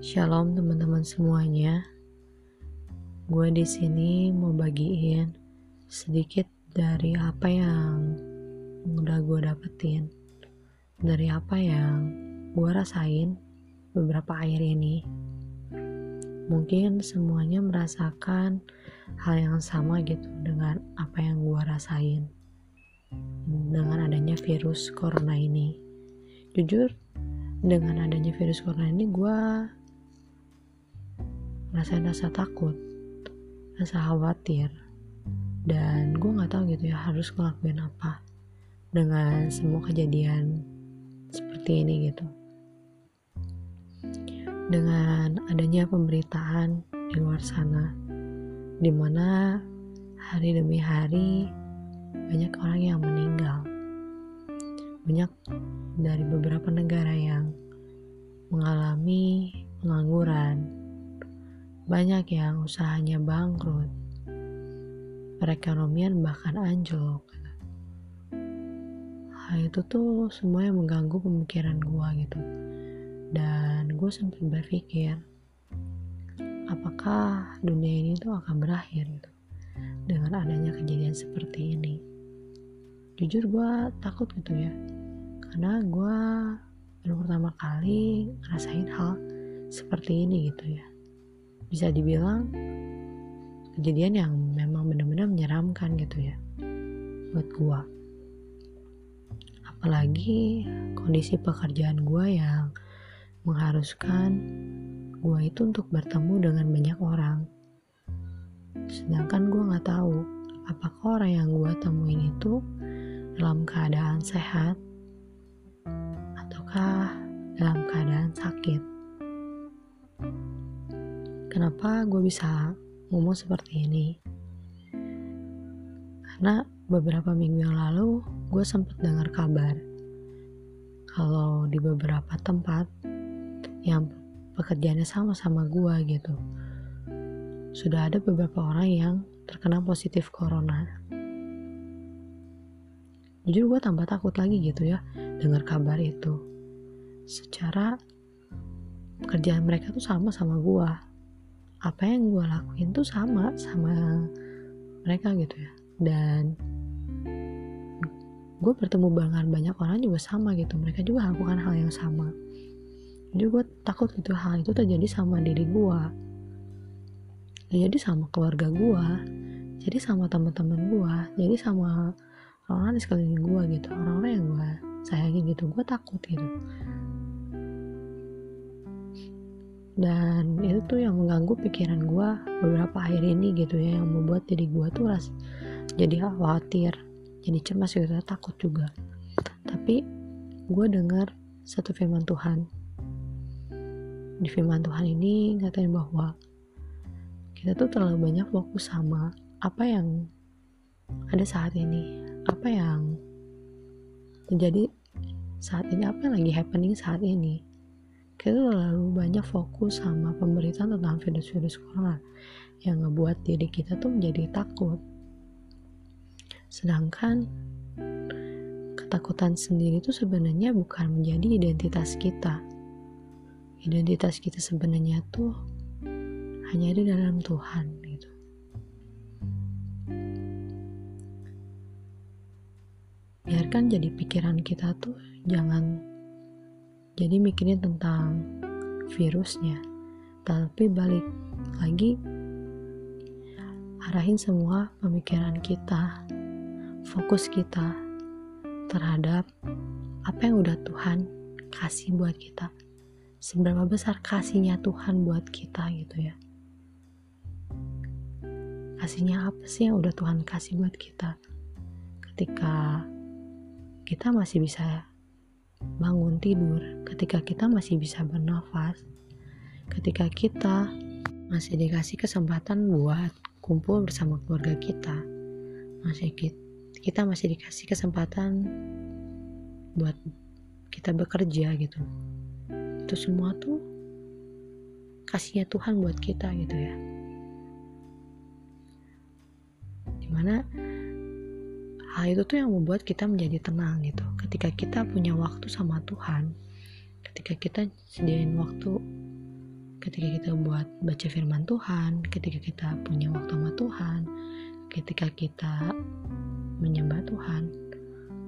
Shalom teman-teman semuanya. Gue di sini mau bagiin sedikit dari apa yang udah gue dapetin, dari apa yang gue rasain beberapa akhir ini. Mungkin semuanya merasakan hal yang sama gitu dengan apa yang gue rasain dengan adanya virus corona ini. Jujur, dengan adanya virus corona ini gue rasain rasa takut, rasa khawatir, dan gue nggak tahu gitu ya harus ngelakuin apa dengan semua kejadian seperti ini gitu. Dengan adanya pemberitaan di luar sana, di mana hari demi hari banyak orang yang meninggal. Banyak dari beberapa negara yang mengalami pengangguran, banyak yang usahanya bangkrut, perekonomian bahkan anjlok. Hal itu tuh semuanya mengganggu pemikiran gue gitu. Dan gue sempat berpikir, apakah dunia ini tuh akan berakhir gitu dengan adanya kejadian seperti ini jujur gue takut gitu ya karena gue baru pertama kali ngerasain hal seperti ini gitu ya bisa dibilang kejadian yang memang benar-benar menyeramkan gitu ya buat gue apalagi kondisi pekerjaan gue yang mengharuskan gue itu untuk bertemu dengan banyak orang sedangkan gue nggak tahu apakah orang yang gue temuin itu dalam keadaan sehat ataukah dalam keadaan sakit. Kenapa gue bisa ngomong seperti ini? Karena beberapa minggu yang lalu gue sempat dengar kabar kalau di beberapa tempat yang pekerjaannya sama-sama gue gitu sudah ada beberapa orang yang terkena positif corona. Jujur gue tambah takut lagi gitu ya dengar kabar itu. Secara pekerjaan mereka tuh sama sama gue apa yang gue lakuin tuh sama sama mereka gitu ya. Dan gue bertemu dengan banyak orang juga sama gitu. Mereka juga melakukan hal yang sama. Jadi gue takut gitu hal itu terjadi sama diri gue jadi sama keluarga gue jadi sama teman-teman gue jadi sama orang-orang di sekeliling gue gitu. Orang-orang yang gue sayangin gitu. Gue takut gitu dan itu tuh yang mengganggu pikiran gue beberapa akhir ini gitu ya yang membuat diri gue tuh ras jadi khawatir jadi cemas gitu takut juga. Tapi gue dengar satu firman Tuhan. Di firman Tuhan ini ngatain bahwa kita tuh terlalu banyak fokus sama apa yang ada saat ini apa yang terjadi saat ini apa yang lagi happening saat ini kita terlalu banyak fokus sama pemberitaan tentang virus-virus corona yang ngebuat diri kita tuh menjadi takut. Sedangkan ketakutan sendiri itu sebenarnya bukan menjadi identitas kita. Identitas kita sebenarnya tuh hanya di dalam Tuhan gitu. Biarkan jadi pikiran kita tuh jangan jadi mikirin tentang virusnya. Tapi balik lagi arahin semua pemikiran kita fokus kita terhadap apa yang udah Tuhan kasih buat kita. Seberapa besar kasihnya Tuhan buat kita gitu ya. Kasihnya apa sih yang udah Tuhan kasih buat kita? Ketika kita masih bisa bangun tidur, ketika kita masih bisa bernafas, ketika kita masih dikasih kesempatan buat kumpul bersama keluarga kita, masih kita masih dikasih kesempatan buat kita bekerja gitu. Itu semua tuh kasihnya Tuhan buat kita gitu ya. Di mana hal itu tuh yang membuat kita menjadi tenang gitu. Ketika kita punya waktu sama Tuhan ketika kita sediain waktu ketika kita buat baca firman Tuhan ketika kita punya waktu sama Tuhan ketika kita menyembah Tuhan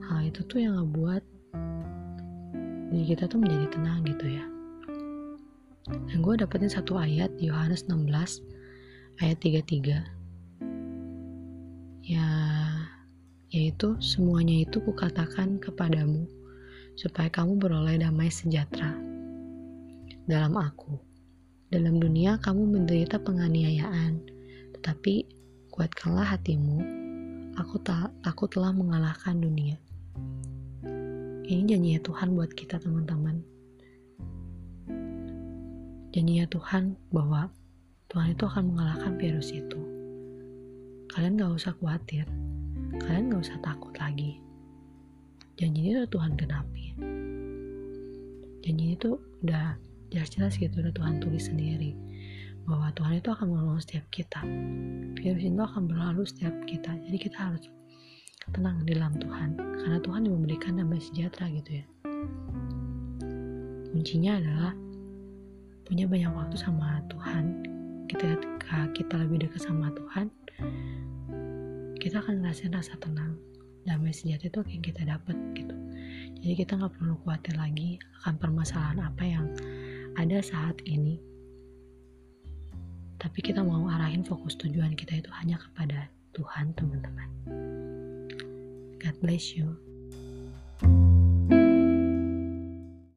hal itu tuh yang ngebuat diri kita tuh menjadi tenang gitu ya. Dan gue dapetin satu ayat Yohanes 16 ayat 33 ya yaitu semuanya itu kukatakan kepadamu supaya kamu beroleh damai sejahtera. Dalam aku dalam dunia kamu menderita penganiayaan tetapi kuatkanlah hatimu aku tak aku telah mengalahkan dunia. Ini janjinya Tuhan buat kita teman-teman. Janjinya Tuhan bahwa Tuhan itu akan mengalahkan virus itu. Kalian gak usah khawatir, kalian gak usah takut lagi. Janji itu Tuhan genapi. Janji itu udah jelas-jelas gitu udah Tuhan tulis sendiri bahwa Tuhan itu akan menolong setiap kita. Virus itu akan berlalu setiap kita. Jadi kita harus tenang di dalam Tuhan karena Tuhan yang memberikan damai sejahtera gitu ya. Kuncinya adalah punya banyak waktu sama Tuhan ketika kita lebih dekat sama Tuhan kita akan ngerasain rasa tenang damai sejahtera itu yang kita dapat gitu. Jadi kita nggak perlu khawatir lagi akan permasalahan apa yang ada saat ini. Tapi kita mau arahin fokus tujuan kita itu hanya kepada Tuhan teman-teman. God bless you